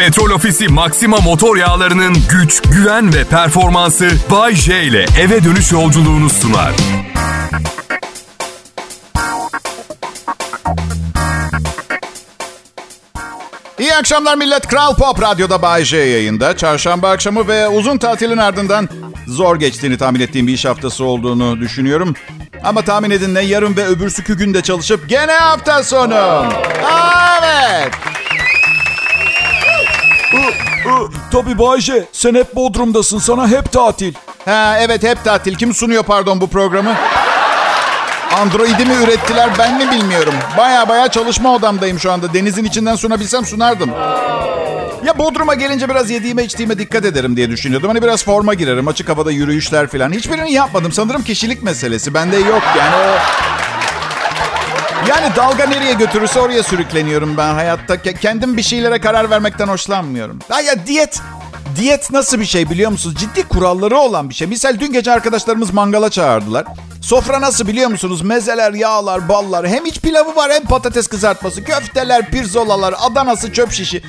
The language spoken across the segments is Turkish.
Petrol Ofisi Maxima motor yağlarının güç, güven ve performansı Bay J ile eve dönüş yolculuğunu sunar. İyi akşamlar millet. Kral Pop Radyo'da Bay J yayında. Çarşamba akşamı ve uzun tatilin ardından zor geçtiğini tahmin ettiğim bir iş haftası olduğunu düşünüyorum. Ama tahmin edin ne yarın ve öbürsükü günde çalışıp gene hafta sonu. Evet. Tabii Bayce sen hep Bodrum'dasın sana hep tatil. Ha, evet hep tatil. Kim sunuyor pardon bu programı? Android'i mi ürettiler ben mi bilmiyorum. Baya baya çalışma odamdayım şu anda. Denizin içinden sunabilsem sunardım. Ya Bodrum'a gelince biraz yediğime içtiğime dikkat ederim diye düşünüyordum. Hani biraz forma girerim, açık havada yürüyüşler falan. Hiçbirini yapmadım. Sanırım kişilik meselesi. Bende yok yani o... Yani dalga nereye götürürse oraya sürükleniyorum ben hayatta. Ke- Kendim bir şeylere karar vermekten hoşlanmıyorum. Ha ya diyet... Diyet nasıl bir şey biliyor musunuz? Ciddi kuralları olan bir şey. Misal dün gece arkadaşlarımız mangala çağırdılar. Sofra nasıl biliyor musunuz? Mezeler, yağlar, ballar. Hem iç pilavı var hem patates kızartması. Köfteler, pirzolalar, Adanası, çöp şişi.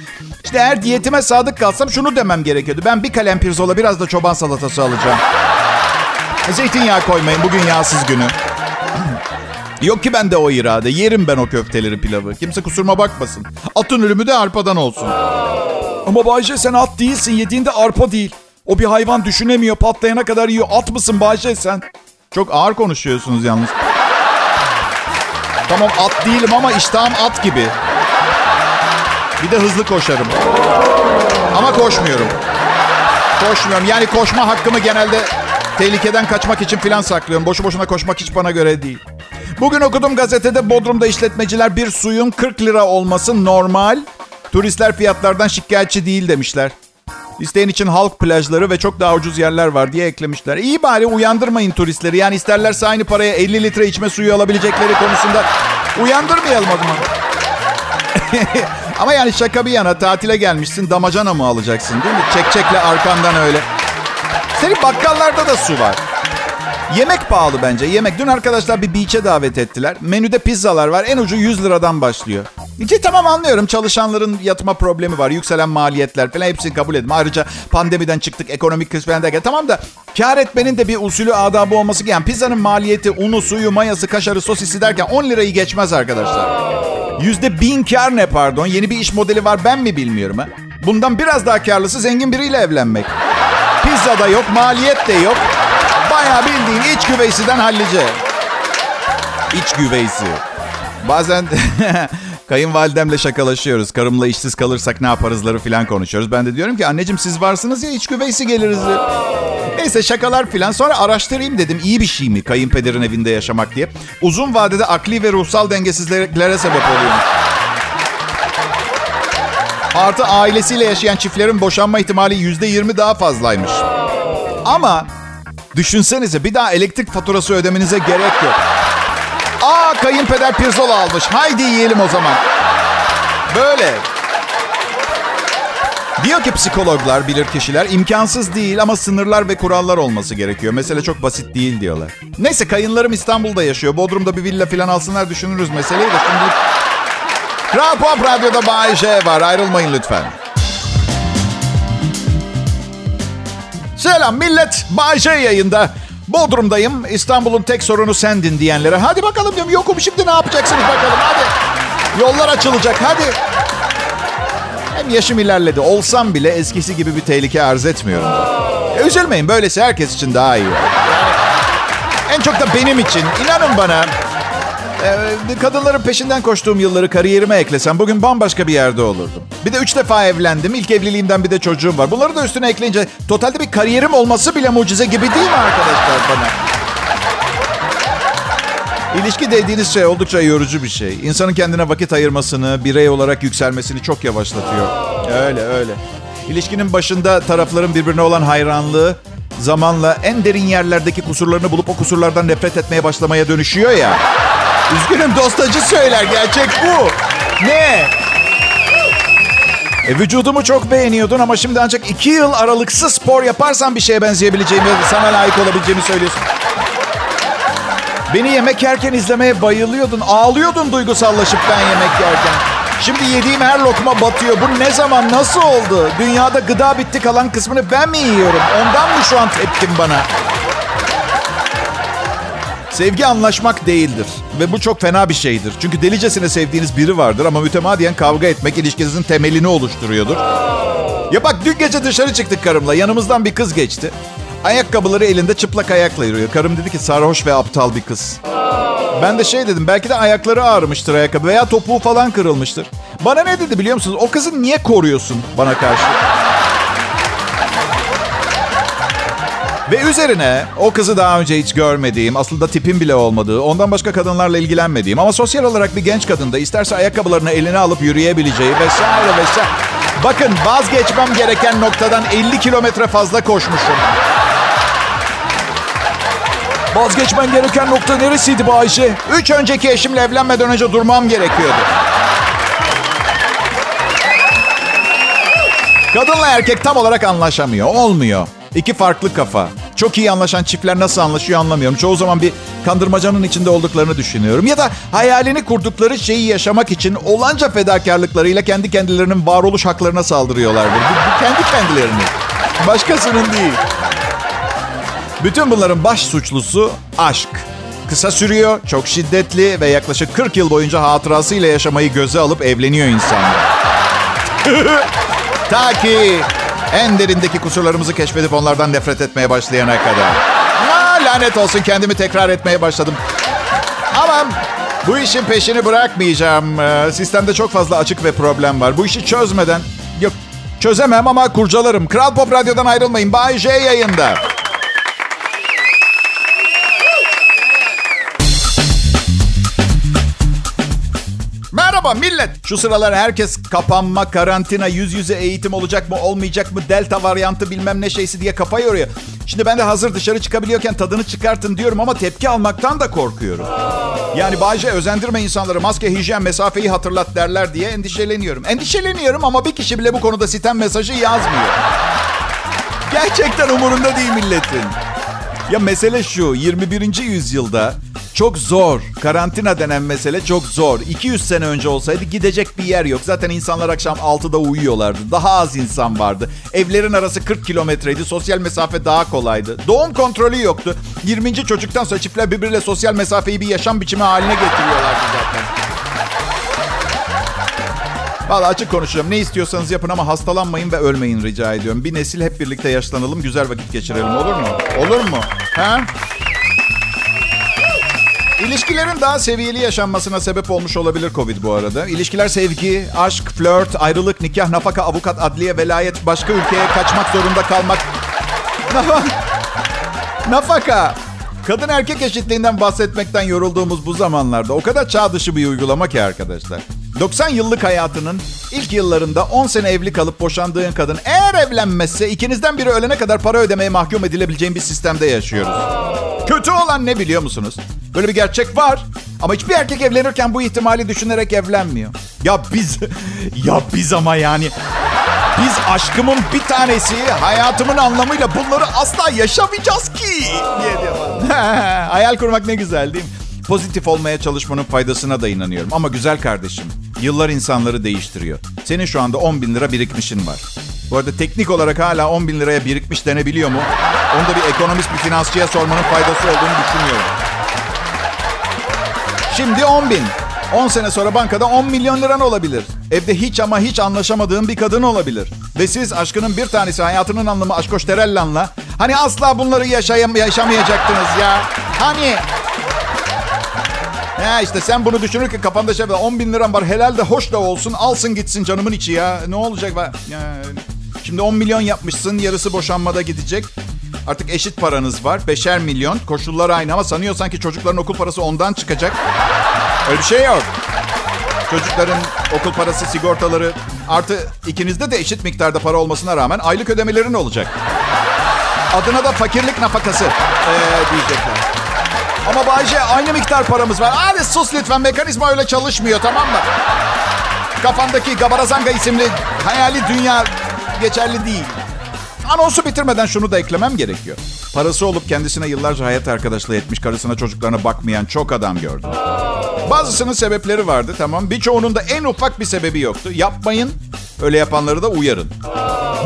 İşte eğer diyetime sadık kalsam şunu demem gerekiyordu. Ben bir kalem pirzola biraz da çoban salatası alacağım. Zeytinyağı koymayın. Bugün yağsız günü. Yok ki bende o irade. Yerim ben o köfteleri pilavı. Kimse kusuruma bakmasın. Atın ölümü de arpadan olsun. Ama Bayce sen at değilsin yediğinde arpa değil. O bir hayvan düşünemiyor patlayana kadar yiyor. At mısın Bayce sen? Çok ağır konuşuyorsunuz yalnız. Tamam at değilim ama iştahım at gibi. Bir de hızlı koşarım. Ama koşmuyorum. Koşmuyorum. Yani koşma hakkımı genelde tehlikeden kaçmak için filan saklıyorum. Boşu boşuna koşmak hiç bana göre değil. Bugün okudum gazetede Bodrum'da işletmeciler bir suyun 40 lira olması normal. Turistler fiyatlardan şikayetçi değil demişler. İsteyen için halk plajları ve çok daha ucuz yerler var diye eklemişler. İyi bari uyandırmayın turistleri. Yani isterlerse aynı paraya 50 litre içme suyu alabilecekleri konusunda uyandırmayalım o. Ama yani şaka bir yana tatile gelmişsin damacana mı alacaksın değil mi? Çek çekle arkandan öyle. Senin bakkallarda da su var. Yemek pahalı bence. Yemek. Dün arkadaşlar bir beach'e davet ettiler. Menüde pizzalar var. En ucu 100 liradan başlıyor. İki tamam anlıyorum. Çalışanların yatma problemi var. Yükselen maliyetler falan hepsini kabul edin. Ayrıca pandemiden çıktık. Ekonomik kriz falan derken. Tamam da kar etmenin de bir usulü adabı olması gerekiyor. Pizzanın maliyeti, unu, suyu, mayası, kaşarı, sosisi derken 10 lirayı geçmez arkadaşlar. Yüzde bin kar ne pardon? Yeni bir iş modeli var ben mi bilmiyorum ha? Bundan biraz daha karlısı zengin biriyle evlenmek. Pizza da yok, maliyet de yok. Bayağı bildiğin iç güveysiden hallice. İç güveysi. Bazen kayınvalidemle şakalaşıyoruz. Karımla işsiz kalırsak ne yaparızları falan konuşuyoruz. Ben de diyorum ki anneciğim siz varsınız ya iç güveysi geliriz. Neyse şakalar falan. Sonra araştırayım dedim iyi bir şey mi kayınpederin evinde yaşamak diye. Uzun vadede akli ve ruhsal dengesizliklere sebep oluyor. Artı ailesiyle yaşayan çiftlerin boşanma ihtimali yüzde yirmi daha fazlaymış. Ama düşünsenize bir daha elektrik faturası ödemenize gerek yok. Aa kayınpeder pirzola almış. Haydi yiyelim o zaman. Böyle. Diyor ki psikologlar, bilir kişiler imkansız değil ama sınırlar ve kurallar olması gerekiyor. Mesele çok basit değil diyorlar. Neyse kayınlarım İstanbul'da yaşıyor. Bodrum'da bir villa falan alsınlar düşünürüz meseleyi de şimdi... Kral Pop Radyo'da Bay J var. Ayrılmayın lütfen. Selam millet. Bay J yayında. Bodrum'dayım. İstanbul'un tek sorunu sendin diyenlere. Hadi bakalım diyorum. Yokum şimdi ne yapacaksınız bakalım. Hadi. Yollar açılacak. Hadi. Hem yaşım ilerledi. Olsam bile eskisi gibi bir tehlike arz etmiyorum. E, üzülmeyin. Böylesi herkes için daha iyi. En çok da benim için. İnanın bana. E, kadınların peşinden koştuğum yılları kariyerime eklesem bugün bambaşka bir yerde olurdum. Bir de üç defa evlendim. İlk evliliğimden bir de çocuğum var. Bunları da üstüne ekleyince totalde bir kariyerim olması bile mucize gibi değil mi arkadaşlar bana? İlişki dediğiniz şey oldukça yorucu bir şey. İnsanın kendine vakit ayırmasını, birey olarak yükselmesini çok yavaşlatıyor. Öyle öyle. İlişkinin başında tarafların birbirine olan hayranlığı zamanla en derin yerlerdeki kusurlarını bulup o kusurlardan nefret etmeye başlamaya dönüşüyor ya. Üzgünüm dostacı söyler gerçek bu. Ne? E, vücudumu çok beğeniyordun ama şimdi ancak iki yıl aralıksız spor yaparsan bir şeye benzeyebileceğimi, sana layık olabileceğimi söylüyorsun. Beni yemek yerken izlemeye bayılıyordun. Ağlıyordun duygusallaşıp ben yemek yerken. Şimdi yediğim her lokma batıyor. Bu ne zaman, nasıl oldu? Dünyada gıda bitti kalan kısmını ben mi yiyorum? Ondan mı şu an tepkim bana? Sevgi anlaşmak değildir. Ve bu çok fena bir şeydir. Çünkü delicesine sevdiğiniz biri vardır ama mütemadiyen kavga etmek ilişkinizin temelini oluşturuyordur. Ya bak dün gece dışarı çıktık karımla. Yanımızdan bir kız geçti. Ayakkabıları elinde çıplak ayakla yürüyor. Karım dedi ki sarhoş ve aptal bir kız. Ben de şey dedim belki de ayakları ağrımıştır ayakkabı veya topuğu falan kırılmıştır. Bana ne dedi biliyor musunuz? O kızı niye koruyorsun bana karşı? Ve üzerine o kızı daha önce hiç görmediğim, aslında tipim bile olmadığı, ondan başka kadınlarla ilgilenmediğim ama sosyal olarak bir genç kadın da isterse ayakkabılarını eline alıp yürüyebileceği vesaire vesaire. Bakın vazgeçmem gereken noktadan 50 kilometre fazla koşmuşum. Vazgeçmen gereken nokta neresiydi bu Ayşe? Üç önceki eşimle evlenmeden önce durmam gerekiyordu. Kadınla erkek tam olarak anlaşamıyor. Olmuyor. İki farklı kafa. Çok iyi anlaşan çiftler nasıl anlaşıyor anlamıyorum. Çoğu zaman bir kandırmacanın içinde olduklarını düşünüyorum. Ya da hayalini kurdukları şeyi yaşamak için olanca fedakarlıklarıyla kendi kendilerinin varoluş haklarına saldırıyorlardır. Bu, bu kendi kendilerinin. Başkasının değil. Bütün bunların baş suçlusu aşk. Kısa sürüyor, çok şiddetli ve yaklaşık 40 yıl boyunca hatırasıyla yaşamayı göze alıp evleniyor insanlar. Ta ki en derindeki kusurlarımızı keşfedip onlardan nefret etmeye başlayana kadar. Ha, lanet olsun kendimi tekrar etmeye başladım. Ama bu işin peşini bırakmayacağım. Ee, Sistemde çok fazla açık ve problem var. Bu işi çözmeden... Yok çözemem ama kurcalarım. Kral Pop Radyo'dan ayrılmayın. Bay J yayında. Merhaba millet. Şu sıralar herkes kapanma, karantina, yüz yüze eğitim olacak mı, olmayacak mı, delta varyantı bilmem ne şeysi diye kafa yoruyor. Şimdi ben de hazır dışarı çıkabiliyorken tadını çıkartın diyorum ama tepki almaktan da korkuyorum. Yani Bayce özendirme insanları maske, hijyen, mesafeyi hatırlat derler diye endişeleniyorum. Endişeleniyorum ama bir kişi bile bu konuda sitem mesajı yazmıyor. Gerçekten umurunda değil milletin. Ya mesele şu, 21. yüzyılda çok zor. Karantina denen mesele çok zor. 200 sene önce olsaydı gidecek bir yer yok. Zaten insanlar akşam 6'da uyuyorlardı. Daha az insan vardı. Evlerin arası 40 kilometreydi. Sosyal mesafe daha kolaydı. Doğum kontrolü yoktu. 20. çocuktan sonra çiftler birbiriyle sosyal mesafeyi bir yaşam biçimi haline getiriyorlardı zaten. Valla açık konuşacağım. Ne istiyorsanız yapın ama hastalanmayın ve ölmeyin rica ediyorum. Bir nesil hep birlikte yaşlanalım, güzel vakit geçirelim olur mu? Olur mu? Ha? İlişkilerin daha seviyeli yaşanmasına sebep olmuş olabilir Covid bu arada. İlişkiler sevgi, aşk, flört, ayrılık, nikah, nafaka, avukat, adliye, velayet, başka ülkeye kaçmak zorunda kalmak. nafaka. Kadın erkek eşitliğinden bahsetmekten yorulduğumuz bu zamanlarda o kadar çağ dışı bir uygulama ki arkadaşlar. 90 yıllık hayatının ilk yıllarında 10 sene evli kalıp boşandığın kadın eğer evlenmezse ikinizden biri ölene kadar para ödemeye mahkum edilebileceğin bir sistemde yaşıyoruz. Kötü olan ne biliyor musunuz? Böyle bir gerçek var. Ama hiçbir erkek evlenirken bu ihtimali düşünerek evlenmiyor. Ya biz, ya biz ama yani biz aşkımın bir tanesi, hayatımın anlamıyla bunları asla yaşamayacağız ki diye. Hayal kurmak ne güzel değil mi? Pozitif olmaya çalışmanın faydasına da inanıyorum. Ama güzel kardeşim, yıllar insanları değiştiriyor. Senin şu anda 10 bin lira birikmişin var. Bu arada teknik olarak hala 10 bin liraya birikmiş denebiliyor mu? Onu da bir ekonomist, bir finansçıya sormanın faydası olduğunu düşünüyorum. Şimdi 10 bin. 10 sene sonra bankada 10 milyon liran olabilir. Evde hiç ama hiç anlaşamadığın bir kadın olabilir. Ve siz aşkının bir tanesi hayatının anlamı Aşkoş Terellan'la hani asla bunları yaşayam yaşamayacaktınız ya. Hani ya işte sen bunu düşünürken kafanda şey var. 10 bin liram var helal de hoş da olsun alsın gitsin canımın içi ya. Ne olacak? Ya, şimdi 10 milyon yapmışsın yarısı boşanmada gidecek. Artık eşit paranız var. Beşer milyon. Koşullar aynı ama sanıyorsan ki çocukların okul parası ondan çıkacak. Öyle bir şey yok. Çocukların okul parası, sigortaları artı ikinizde de eşit miktarda para olmasına rağmen aylık ödemelerin olacak. Adına da fakirlik nafakası ee, diyecekler. Ama Bayce aynı miktar paramız var. Hadi sus lütfen mekanizma öyle çalışmıyor tamam mı? Kafandaki Gabarazanga isimli hayali dünya geçerli değil. Anonsu bitirmeden şunu da eklemem gerekiyor. Parası olup kendisine yıllarca hayat arkadaşlığı etmiş, karısına çocuklarına bakmayan çok adam gördüm. Bazısının sebepleri vardı tamam. Birçoğunun da en ufak bir sebebi yoktu. Yapmayın. Öyle yapanları da uyarın.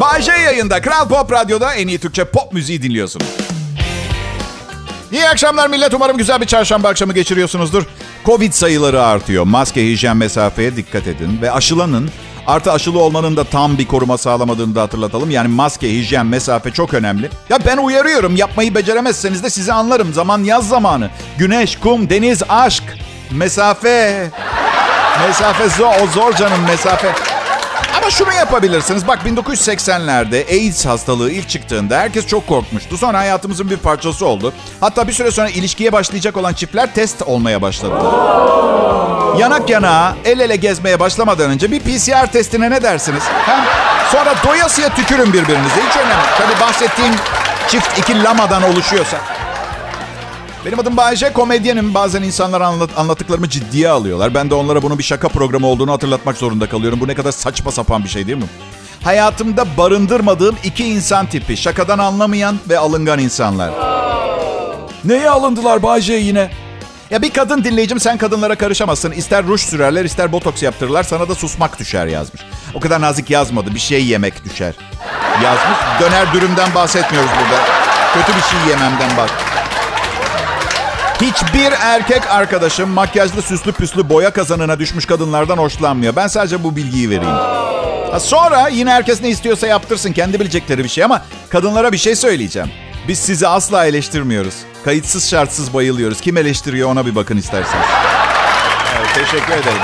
Bay yayında. Kral Pop Radyo'da en iyi Türkçe pop müziği dinliyorsunuz. İyi akşamlar millet. Umarım güzel bir çarşamba akşamı geçiriyorsunuzdur. Covid sayıları artıyor. Maske, hijyen, mesafeye dikkat edin. Ve aşılanın. Artı aşılı olmanın da tam bir koruma sağlamadığını da hatırlatalım. Yani maske, hijyen, mesafe çok önemli. Ya ben uyarıyorum. Yapmayı beceremezseniz de sizi anlarım. Zaman yaz zamanı. Güneş, kum, deniz, aşk. Mesafe. Mesafe zor. O zor canım mesafe. Ama şunu yapabilirsiniz. Bak 1980'lerde AIDS hastalığı ilk çıktığında herkes çok korkmuştu. Sonra hayatımızın bir parçası oldu. Hatta bir süre sonra ilişkiye başlayacak olan çiftler test olmaya başladı. Yanak yana el ele gezmeye başlamadan önce bir PCR testine ne dersiniz? Hem sonra doyasıya tükürün birbirinize. Hiç önemli. Tabii bahsettiğim çift iki lamadan oluşuyorsa. Benim adım Bayece, komedyenim. Bazen insanlar anlat, anlattıklarımı ciddiye alıyorlar. Ben de onlara bunun bir şaka programı olduğunu hatırlatmak zorunda kalıyorum. Bu ne kadar saçma sapan bir şey değil mi? Hayatımda barındırmadığım iki insan tipi. Şakadan anlamayan ve alıngan insanlar. Neye alındılar Bayce yine? Ya bir kadın dinleyicim sen kadınlara karışamazsın. İster ruj sürerler ister botoks yaptırırlar. Sana da susmak düşer yazmış. O kadar nazik yazmadı. Bir şey yemek düşer. Yazmış. Döner dürümden bahsetmiyoruz burada. Kötü bir şey yememden bak. Hiçbir erkek arkadaşım makyajlı süslü püslü boya kazanına düşmüş kadınlardan hoşlanmıyor. Ben sadece bu bilgiyi vereyim. Sonra yine herkes ne istiyorsa yaptırsın. Kendi bilecekleri bir şey ama kadınlara bir şey söyleyeceğim. Biz sizi asla eleştirmiyoruz. Kayıtsız şartsız bayılıyoruz. Kim eleştiriyor ona bir bakın isterseniz. Evet, teşekkür ederim.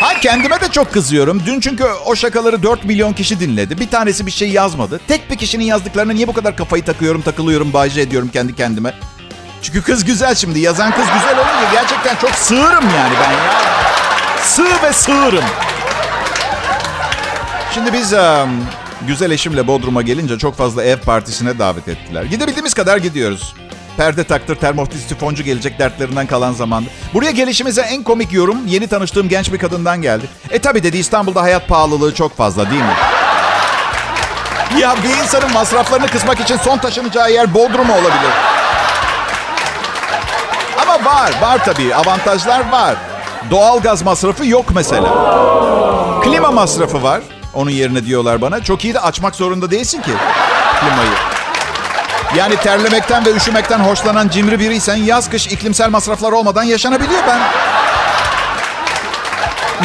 Ha kendime de çok kızıyorum. Dün çünkü o şakaları 4 milyon kişi dinledi. Bir tanesi bir şey yazmadı. Tek bir kişinin yazdıklarına niye bu kadar kafayı takıyorum, takılıyorum, bayce ediyorum kendi kendime. Çünkü kız güzel şimdi. Yazan kız güzel olunca gerçekten çok sığırım yani ben ya. Sığ ve sığırım. Şimdi biz um, güzel eşimle Bodrum'a gelince çok fazla ev partisine davet ettiler. Gidebildiğimiz kadar gidiyoruz. Perde taktır, termostifoncu gelecek dertlerinden kalan zamanda. Buraya gelişimize en komik yorum yeni tanıştığım genç bir kadından geldi. E tabi dedi İstanbul'da hayat pahalılığı çok fazla değil mi? Ya bir insanın masraflarını kısmak için son taşınacağı yer Bodrum olabilir. Ama var, var tabii. Avantajlar var. Doğal gaz masrafı yok mesela. Klima masrafı var. Onun yerine diyorlar bana. Çok iyi de açmak zorunda değilsin ki klimayı. Yani terlemekten ve üşümekten hoşlanan cimri biriysen yaz kış iklimsel masraflar olmadan yaşanabiliyor ben.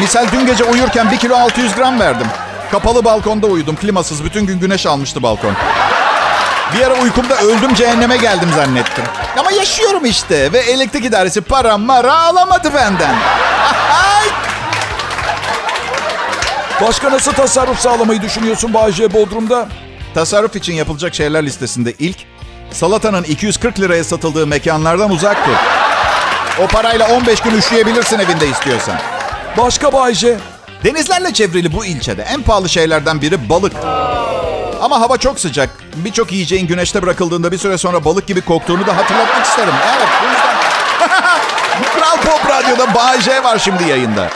Misal dün gece uyurken 1 kilo 600 gram verdim. Kapalı balkonda uyudum. Klimasız bütün gün güneş almıştı balkon. Bir ara uykumda öldüm cehenneme geldim zannettim. Ama yaşıyorum işte ve elektrik idaresi para mara alamadı benden. Başka nasıl tasarruf sağlamayı düşünüyorsun Bayce Bodrum'da? Tasarruf için yapılacak şeyler listesinde ilk salatanın 240 liraya satıldığı mekanlardan uzak dur. O parayla 15 gün üşüyebilirsin evinde istiyorsan. Başka Bayce? Denizlerle çevrili bu ilçede en pahalı şeylerden biri balık. Ama hava çok sıcak. Birçok yiyeceğin güneşte bırakıldığında bir süre sonra balık gibi koktuğunu da hatırlatmak isterim. Evet, bu. Kral Pop Radyo'da J var şimdi yayında.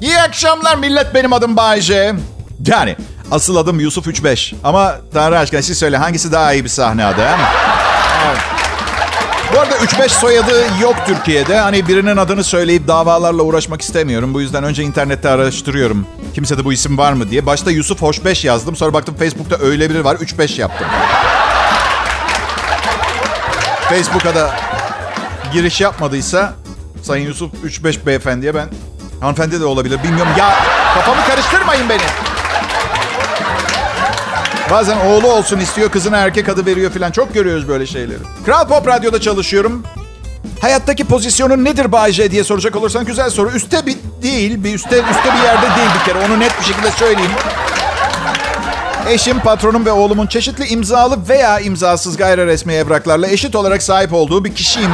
İyi akşamlar millet, benim adım Bay J. Yani asıl adım Yusuf 35. Ama Tanrı aşkına siz söyle hangisi daha iyi bir sahne adı? Evet. Bu arada 3-5 soyadı yok Türkiye'de. Hani birinin adını söyleyip davalarla uğraşmak istemiyorum. Bu yüzden önce internette araştırıyorum. Kimse de bu isim var mı diye. Başta Yusuf Hoşbeş yazdım. Sonra baktım Facebook'ta öyle biri var. 3-5 yaptım. Facebook'a da giriş yapmadıysa Sayın Yusuf 3-5 beyefendiye ben hanımefendi de olabilir bilmiyorum. Ya kafamı karıştırmayın beni. Bazen oğlu olsun istiyor, kızına erkek adı veriyor falan. Çok görüyoruz böyle şeyleri. Kral Pop Radyo'da çalışıyorum. Hayattaki pozisyonun nedir Bayce diye soracak olursan güzel soru. Üste bir değil, bir üstte üstte bir yerde değil bir kere. Onu net bir şekilde söyleyeyim. Eşim, patronum ve oğlumun çeşitli imzalı veya imzasız gayri resmi evraklarla eşit olarak sahip olduğu bir kişiyim.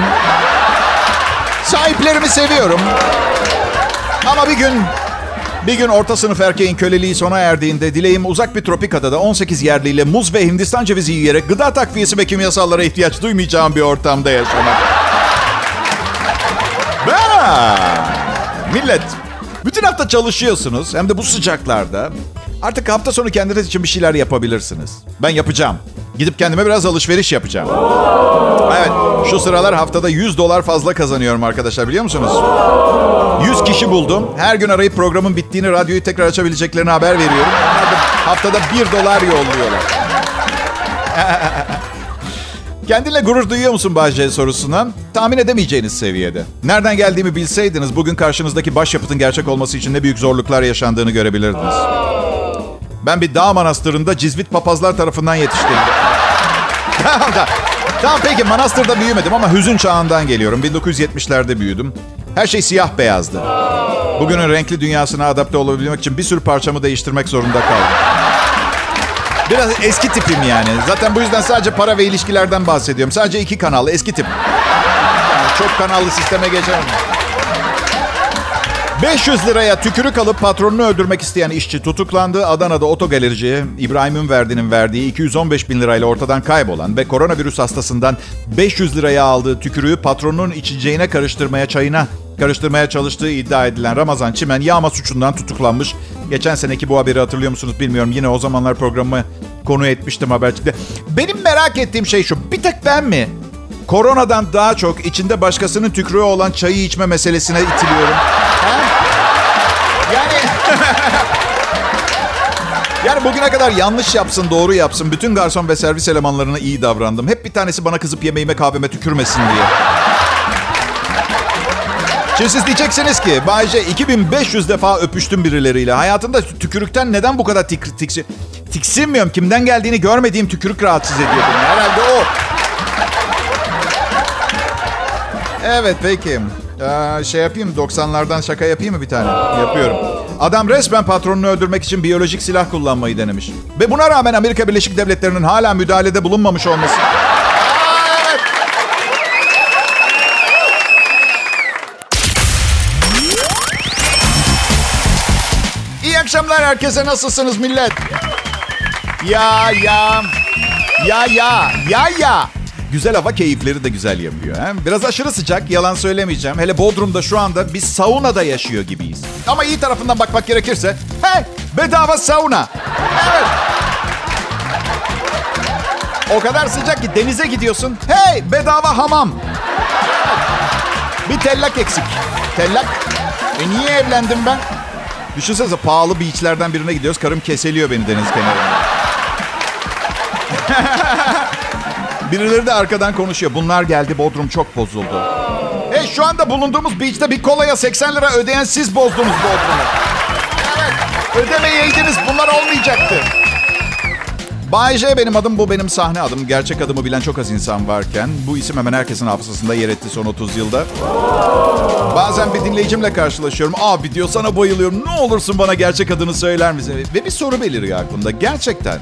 Sahiplerimi seviyorum. Ama bir gün bir gün orta sınıf erkeğin köleliği sona erdiğinde dileğim uzak bir tropik adada 18 yerliyle muz ve Hindistan cevizi yiyerek gıda takviyesi ve kimyasallara ihtiyaç duymayacağım bir ortamda yaşamak. Ha, millet, bütün hafta çalışıyorsunuz hem de bu sıcaklarda. Artık hafta sonu kendiniz için bir şeyler yapabilirsiniz. Ben yapacağım. Gidip kendime biraz alışveriş yapacağım. Evet, şu sıralar haftada 100 dolar fazla kazanıyorum arkadaşlar biliyor musunuz? 100 kişi buldum. Her gün arayıp programın bittiğini, radyoyu tekrar açabileceklerini haber veriyorum. Haftada 1 dolar yolluyorlar. Kendinle gurur duyuyor musun Bahçe sorusuna? Tahmin edemeyeceğiniz seviyede. Nereden geldiğimi bilseydiniz bugün karşınızdaki başyapıtın gerçek olması için ne büyük zorluklar yaşandığını görebilirdiniz. Ben bir dağ manastırında cizvit papazlar tarafından yetiştim. tamam, tamam. tamam peki manastırda büyümedim ama hüzün çağından geliyorum. 1970'lerde büyüdüm. Her şey siyah beyazdı. Bugünün renkli dünyasına adapte olabilmek için bir sürü parçamı değiştirmek zorunda kaldım. Biraz eski tipim yani. Zaten bu yüzden sadece para ve ilişkilerden bahsediyorum. Sadece iki kanallı eski tip. Yani çok kanallı sisteme geçemem. 500 liraya tükürük alıp patronunu öldürmek isteyen işçi tutuklandı. Adana'da otogalerici İbrahim Ünverdi'nin verdiği 215 bin lirayla ortadan kaybolan ve koronavirüs hastasından 500 liraya aldığı tükürüğü patronunun içeceğine karıştırmaya, çayına karıştırmaya çalıştığı iddia edilen Ramazan Çimen yağma suçundan tutuklanmış. Geçen seneki bu haberi hatırlıyor musunuz bilmiyorum. Yine o zamanlar programı konu etmiştim habercikte. Benim merak ettiğim şey şu. Bir tek ben mi? Koronadan daha çok içinde başkasının tükrüğü olan çayı içme meselesine itiliyorum. Ha? Yani... yani bugüne kadar yanlış yapsın, doğru yapsın. Bütün garson ve servis elemanlarına iyi davrandım. Hep bir tanesi bana kızıp yemeğime kahveme tükürmesin diye. Şimdi siz diyeceksiniz ki Bayce 2500 defa öpüştüm birileriyle. Hayatımda tükürükten neden bu kadar tik, tiksi, tiksinmiyorum? Kimden geldiğini görmediğim tükürük rahatsız ediyor beni. Herhalde o. Evet peki. Ee, şey yapayım 90'lardan şaka yapayım mı bir tane? Yapıyorum. Adam resmen patronunu öldürmek için biyolojik silah kullanmayı denemiş. Ve buna rağmen Amerika Birleşik Devletleri'nin hala müdahalede bulunmamış olması. İyi akşamlar herkese. Nasılsınız millet? Ya ya. Ya ya. Ya ya. Güzel hava keyifleri de güzel yapıyor. He? Biraz aşırı sıcak yalan söylemeyeceğim. Hele Bodrum'da şu anda biz saunada yaşıyor gibiyiz. Ama iyi tarafından bakmak gerekirse hey bedava sauna. Evet. O kadar sıcak ki denize gidiyorsun. Hey bedava hamam. Bir tellak eksik. Tellak. E niye evlendim ben? Düşünsenize pahalı beachlerden birine gidiyoruz. Karım keseliyor beni deniz kenarında. Birileri de arkadan konuşuyor. Bunlar geldi Bodrum çok bozuldu. E şu anda bulunduğumuz beach'te bir kolaya 80 lira ödeyen siz bozdunuz Bodrum'u. Evet. Ödemeyeydiniz bunlar olmayacaktı. Bay J benim adım bu benim sahne adım. Gerçek adımı bilen çok az insan varken bu isim hemen herkesin hafızasında yer etti son 30 yılda. Bazen bir dinleyicimle karşılaşıyorum. Abi diyor sana bayılıyorum. Ne olursun bana gerçek adını söyler misin? Ve bir soru beliriyor aklımda. Gerçekten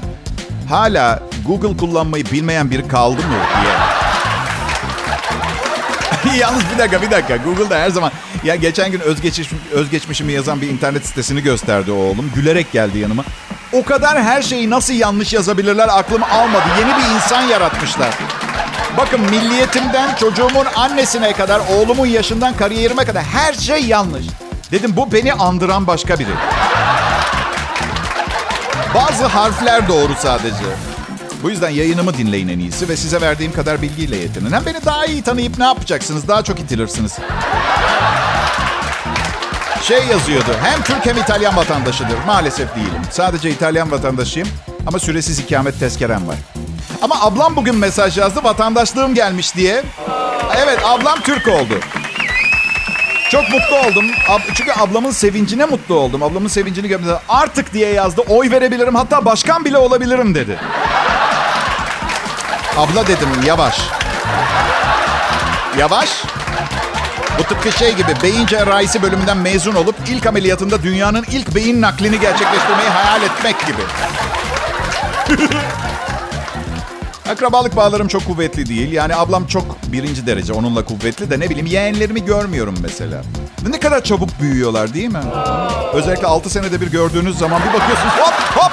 hala Google kullanmayı bilmeyen biri kaldı mı diye. Yalnız bir dakika bir dakika. Google'da her zaman... Ya geçen gün özgeçmiş, özgeçmişimi yazan bir internet sitesini gösterdi oğlum. Gülerek geldi yanıma. O kadar her şeyi nasıl yanlış yazabilirler aklım almadı. Yeni bir insan yaratmışlar. Bakın milliyetimden çocuğumun annesine kadar, oğlumun yaşından kariyerime kadar her şey yanlış. Dedim bu beni andıran başka biri. Bazı harfler doğru sadece. Bu yüzden yayınımı dinleyin en iyisi ve size verdiğim kadar bilgiyle yetinin. Hem beni daha iyi tanıyıp ne yapacaksınız? Daha çok itilirsiniz. Şey yazıyordu. Hem Türk hem İtalyan vatandaşıdır. Maalesef değilim. Sadece İtalyan vatandaşıyım ama süresiz ikamet tezkerem var. Ama ablam bugün mesaj yazdı. Vatandaşlığım gelmiş diye. Evet ablam Türk oldu. Çok mutlu oldum. Çünkü ablamın sevincine mutlu oldum. Ablamın sevincini gördüm. Artık diye yazdı. Oy verebilirim. Hatta başkan bile olabilirim dedi. Abla dedim yavaş. Yavaş. Bu tıpkı şey gibi beyin cerrahisi bölümünden mezun olup ilk ameliyatında dünyanın ilk beyin naklini gerçekleştirmeyi hayal etmek gibi. Akrabalık bağlarım çok kuvvetli değil. Yani ablam çok birinci derece onunla kuvvetli de ne bileyim yeğenlerimi görmüyorum mesela. Ne kadar çabuk büyüyorlar değil mi? Özellikle 6 senede bir gördüğünüz zaman bir bakıyorsunuz hop hop.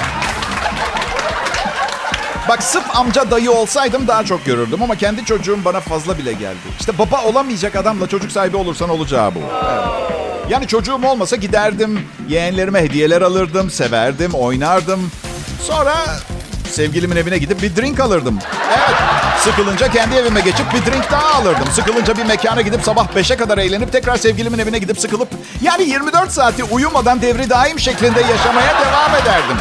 Bak sırf amca dayı olsaydım daha çok görürdüm ama kendi çocuğum bana fazla bile geldi. İşte baba olamayacak adamla çocuk sahibi olursan olacağı bu. Evet. Yani çocuğum olmasa giderdim, yeğenlerime hediyeler alırdım, severdim, oynardım. Sonra sevgilimin evine gidip bir drink alırdım. Evet. Sıkılınca kendi evime geçip bir drink daha alırdım. Sıkılınca bir mekana gidip sabah 5'e kadar eğlenip tekrar sevgilimin evine gidip sıkılıp yani 24 saati uyumadan devri daim şeklinde yaşamaya devam ederdim.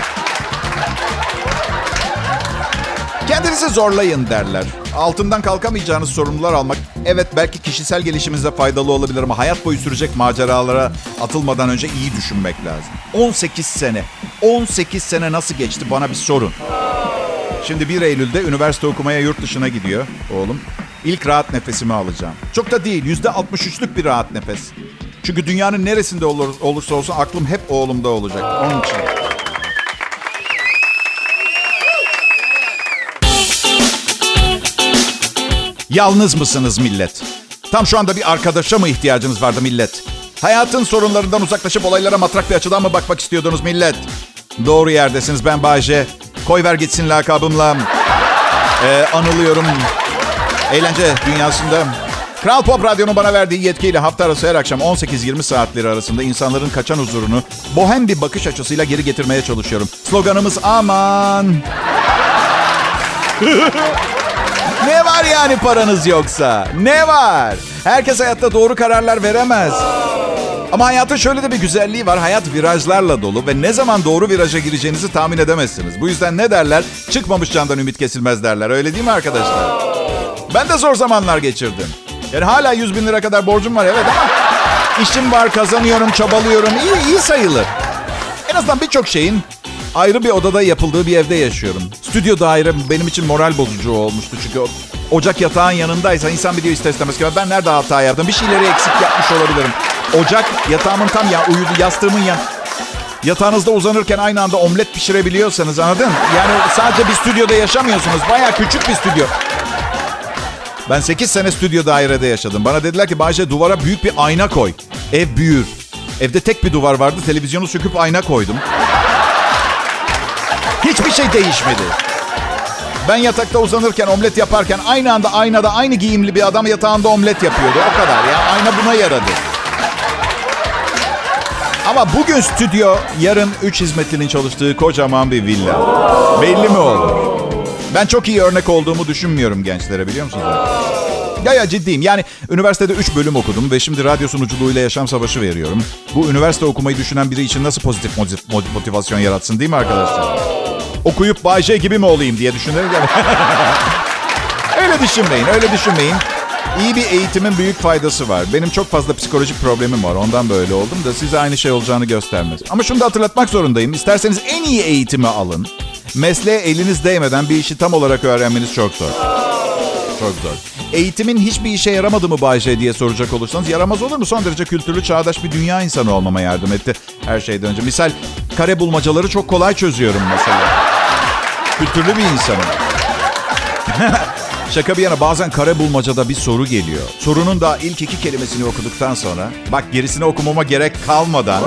Kendinizi zorlayın derler. Altından kalkamayacağınız sorumlular almak evet belki kişisel gelişiminize faydalı olabilir ama hayat boyu sürecek maceralara atılmadan önce iyi düşünmek lazım. 18 sene. 18 sene nasıl geçti bana bir sorun. Şimdi 1 Eylül'de üniversite okumaya yurt dışına gidiyor oğlum. İlk rahat nefesimi alacağım. Çok da değil %63'lük bir rahat nefes. Çünkü dünyanın neresinde olur, olursa olsun aklım hep oğlumda olacak. Onun için. Yalnız mısınız millet? Tam şu anda bir arkadaşa mı ihtiyacınız vardı millet? Hayatın sorunlarından uzaklaşıp olaylara matrak bir açıdan mı bakmak istiyordunuz millet? Doğru yerdesiniz ben Bayce. Koy ver gitsin lakabımla. Ee, anılıyorum. Eğlence dünyasında. Kral Pop Radyo'nun bana verdiği yetkiyle hafta arası her akşam 18-20 saatleri arasında insanların kaçan huzurunu bohem bir bakış açısıyla geri getirmeye çalışıyorum. Sloganımız aman. Ne var yani paranız yoksa? Ne var? Herkes hayatta doğru kararlar veremez. Ama hayatın şöyle de bir güzelliği var. Hayat virajlarla dolu ve ne zaman doğru viraja gireceğinizi tahmin edemezsiniz. Bu yüzden ne derler? Çıkmamış candan ümit kesilmez derler. Öyle değil mi arkadaşlar? Ben de zor zamanlar geçirdim. Yani hala 100 bin lira kadar borcum var evet ama işim var, kazanıyorum, çabalıyorum. İyi, iyi sayılır. En azından birçok şeyin ayrı bir odada yapıldığı bir evde yaşıyorum. Stüdyo daire benim için moral bozucu olmuştu çünkü ocak yatağın yanındaysa insan biliyor ister istemez ki ben nerede hata yaptım bir şeyleri eksik yapmış olabilirim. Ocak yatağımın tam ya uyudu yastığımın yan yatağınızda uzanırken aynı anda omlet pişirebiliyorsanız anladın? Yani sadece bir stüdyoda yaşamıyorsunuz. Baya küçük bir stüdyo. Ben 8 sene stüdyo dairede yaşadım. Bana dediler ki Bayce duvara büyük bir ayna koy. Ev büyür. Evde tek bir duvar vardı. Televizyonu söküp ayna koydum. Hiçbir şey değişmedi. Ben yatakta uzanırken, omlet yaparken aynı anda aynada aynı giyimli bir adam yatağında omlet yapıyordu. O kadar ya. Ayna buna yaradı. Ama bugün stüdyo, yarın 3 hizmetlinin çalıştığı kocaman bir villa. Belli mi olur? Ben çok iyi örnek olduğumu düşünmüyorum gençlere biliyor musunuz? Ya ya ciddiyim. Yani üniversitede 3 bölüm okudum ve şimdi radyo sunuculuğuyla yaşam savaşı veriyorum. Bu üniversite okumayı düşünen biri için nasıl pozitif motivasyon yaratsın değil mi arkadaşlar? Okuyup Bay J gibi mi olayım diye düşünerek öyle düşünmeyin, öyle düşünmeyin. İyi bir eğitimin büyük faydası var. Benim çok fazla psikolojik problemim var. Ondan böyle oldum da size aynı şey olacağını göstermez. Ama şunu da hatırlatmak zorundayım. İsterseniz en iyi eğitimi alın. Mesleğe eliniz değmeden bir işi tam olarak öğrenmeniz çok zor. Çok zor. Eğitimin hiçbir işe yaramadı mı Bayce diye soracak olursanız yaramaz olur mu? Son derece kültürlü, çağdaş bir dünya insanı olmama yardım etti her şeyden önce. Misal kare bulmacaları çok kolay çözüyorum mesela. Kültürlü bir insanım. Şaka bir yana bazen kare bulmacada bir soru geliyor. Sorunun da ilk iki kelimesini okuduktan sonra bak gerisini okumama gerek kalmadan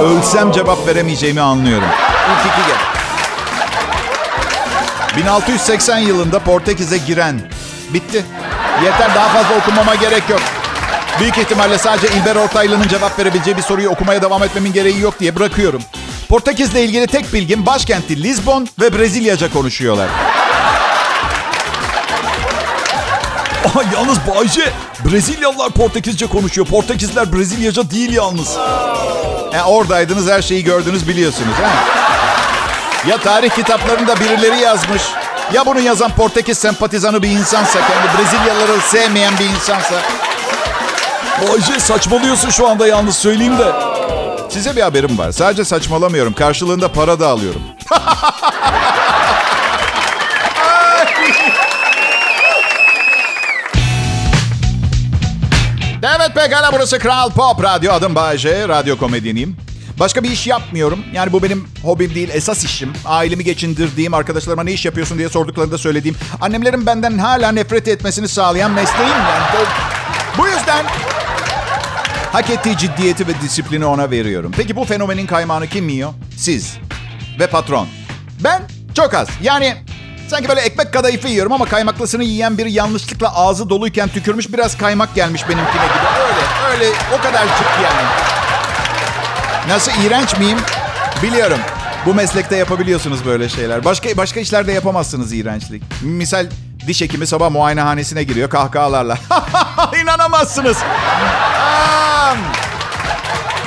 ölsem cevap veremeyeceğimi anlıyorum. İlk iki gel. 1680 yılında Portekiz'e giren. Bitti. Yeter daha fazla okumama gerek yok. Büyük ihtimalle sadece İlber Ortaylı'nın cevap verebileceği bir soruyu okumaya devam etmemin gereği yok diye bırakıyorum. Portekiz'le ilgili tek bilgim başkenti Lisbon ve Brezilyaca konuşuyorlar. Aha, yalnız Bayce, Brezilyalılar Portekizce konuşuyor. Portekizler Brezilyaca değil yalnız. E, oradaydınız her şeyi gördünüz biliyorsunuz. He? Ya tarih kitaplarında birileri yazmış. Ya bunu yazan Portekiz sempatizanı bir insansa, kendi Brezilyalıları sevmeyen bir insansa. Bayce saçmalıyorsun şu anda yalnız söyleyeyim de. Size bir haberim var. Sadece saçmalamıyorum. Karşılığında para da alıyorum. evet pekala burası Kral Pop Radyo. Adım Bayece. Radyo komedyeniyim. Başka bir iş yapmıyorum. Yani bu benim hobim değil, esas işim. Ailemi geçindirdiğim, arkadaşlarıma ne iş yapıyorsun diye sorduklarında söylediğim. Annemlerin benden hala nefret etmesini sağlayan mesleğim yani. Bu yüzden hak ettiği ciddiyeti ve disiplini ona veriyorum. Peki bu fenomenin kaymağını kim yiyor? Siz ve patron. Ben çok az. Yani sanki böyle ekmek kadayıfı yiyorum ama kaymaklısını yiyen biri yanlışlıkla ağzı doluyken tükürmüş biraz kaymak gelmiş benimkine gibi. Öyle, öyle o kadar çık yani. Nasıl iğrenç miyim? Biliyorum. Bu meslekte yapabiliyorsunuz böyle şeyler. Başka başka işlerde yapamazsınız iğrençlik. Misal diş hekimi sabah muayenehanesine giriyor kahkahalarla. İnanamazsınız.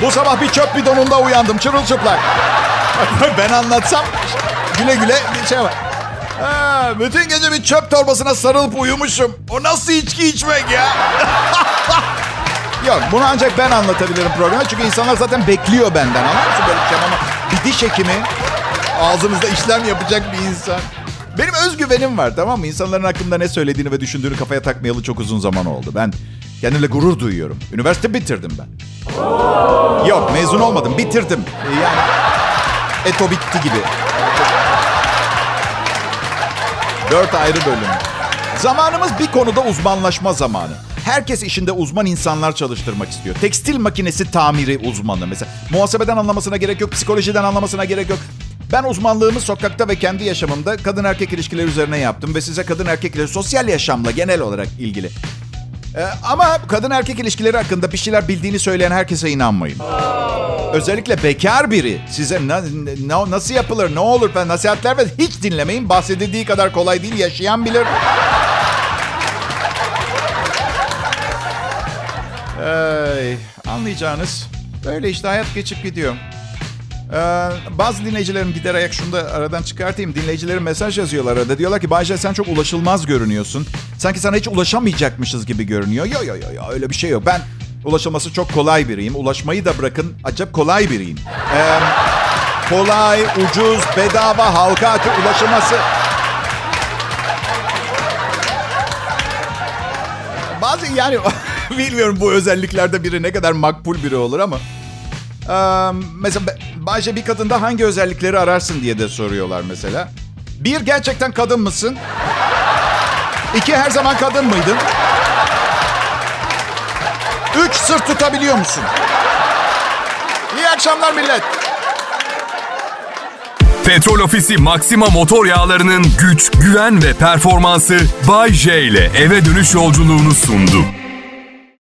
Bu sabah bir çöp bidonunda uyandım çırılçıplak. ben anlatsam güle güle şey var. Ha, bütün gece bir çöp torbasına sarılıp uyumuşum. O nasıl içki içmek ya? Yok bunu ancak ben anlatabilirim programa. Çünkü insanlar zaten bekliyor benden. Anlar mısın böyle bir şey ama bir diş hekimi ağzınızda işlem yapacak bir insan. Benim özgüvenim var tamam mı? İnsanların hakkında ne söylediğini ve düşündüğünü kafaya takmayalı çok uzun zaman oldu. Ben kendimle gurur duyuyorum. Üniversite bitirdim ben. Yok mezun olmadım bitirdim. Yani eto bitti gibi. Dört ayrı bölüm. Zamanımız bir konuda uzmanlaşma zamanı. Herkes işinde uzman insanlar çalıştırmak istiyor. Tekstil makinesi tamiri uzmanı mesela. Muhasebeden anlamasına gerek yok, psikolojiden anlamasına gerek yok. Ben uzmanlığımı sokakta ve kendi yaşamımda kadın erkek ilişkileri üzerine yaptım ve size kadın erkek ilişkileri sosyal yaşamla genel olarak ilgili. Ee, ama kadın erkek ilişkileri hakkında bir şeyler bildiğini söyleyen herkese inanmayın. Özellikle bekar biri size na, na, nasıl yapılır, ne olur falan nasihatler ve hiç dinlemeyin. Bahsedildiği kadar kolay değil, yaşayan bilir. Ay, anlayacağınız böyle işte hayat geçip gidiyor. Ee, bazı dinleyicilerim gider ayak şunu da aradan çıkartayım. Dinleyicilerim mesaj yazıyorlar arada. Diyorlar ki Bayce sen çok ulaşılmaz görünüyorsun. Sanki sana hiç ulaşamayacakmışız gibi görünüyor. Yo yo yo yo öyle bir şey yok. Ben ulaşılması çok kolay biriyim. Ulaşmayı da bırakın acayip kolay biriyim. Ee, kolay, ucuz, bedava, halka ulaşılması. Bazı yani bilmiyorum bu özelliklerde biri ne kadar makbul biri olur ama. Ee, mesela Bayce bir kadında hangi özellikleri ararsın diye de soruyorlar mesela. Bir, gerçekten kadın mısın? İki, her zaman kadın mıydın? Sırt tutabiliyor musun? İyi akşamlar millet. Petrol Ofisi Maxima motor yağlarının güç, güven ve performansı Bay J ile eve dönüş yolculuğunu sundu.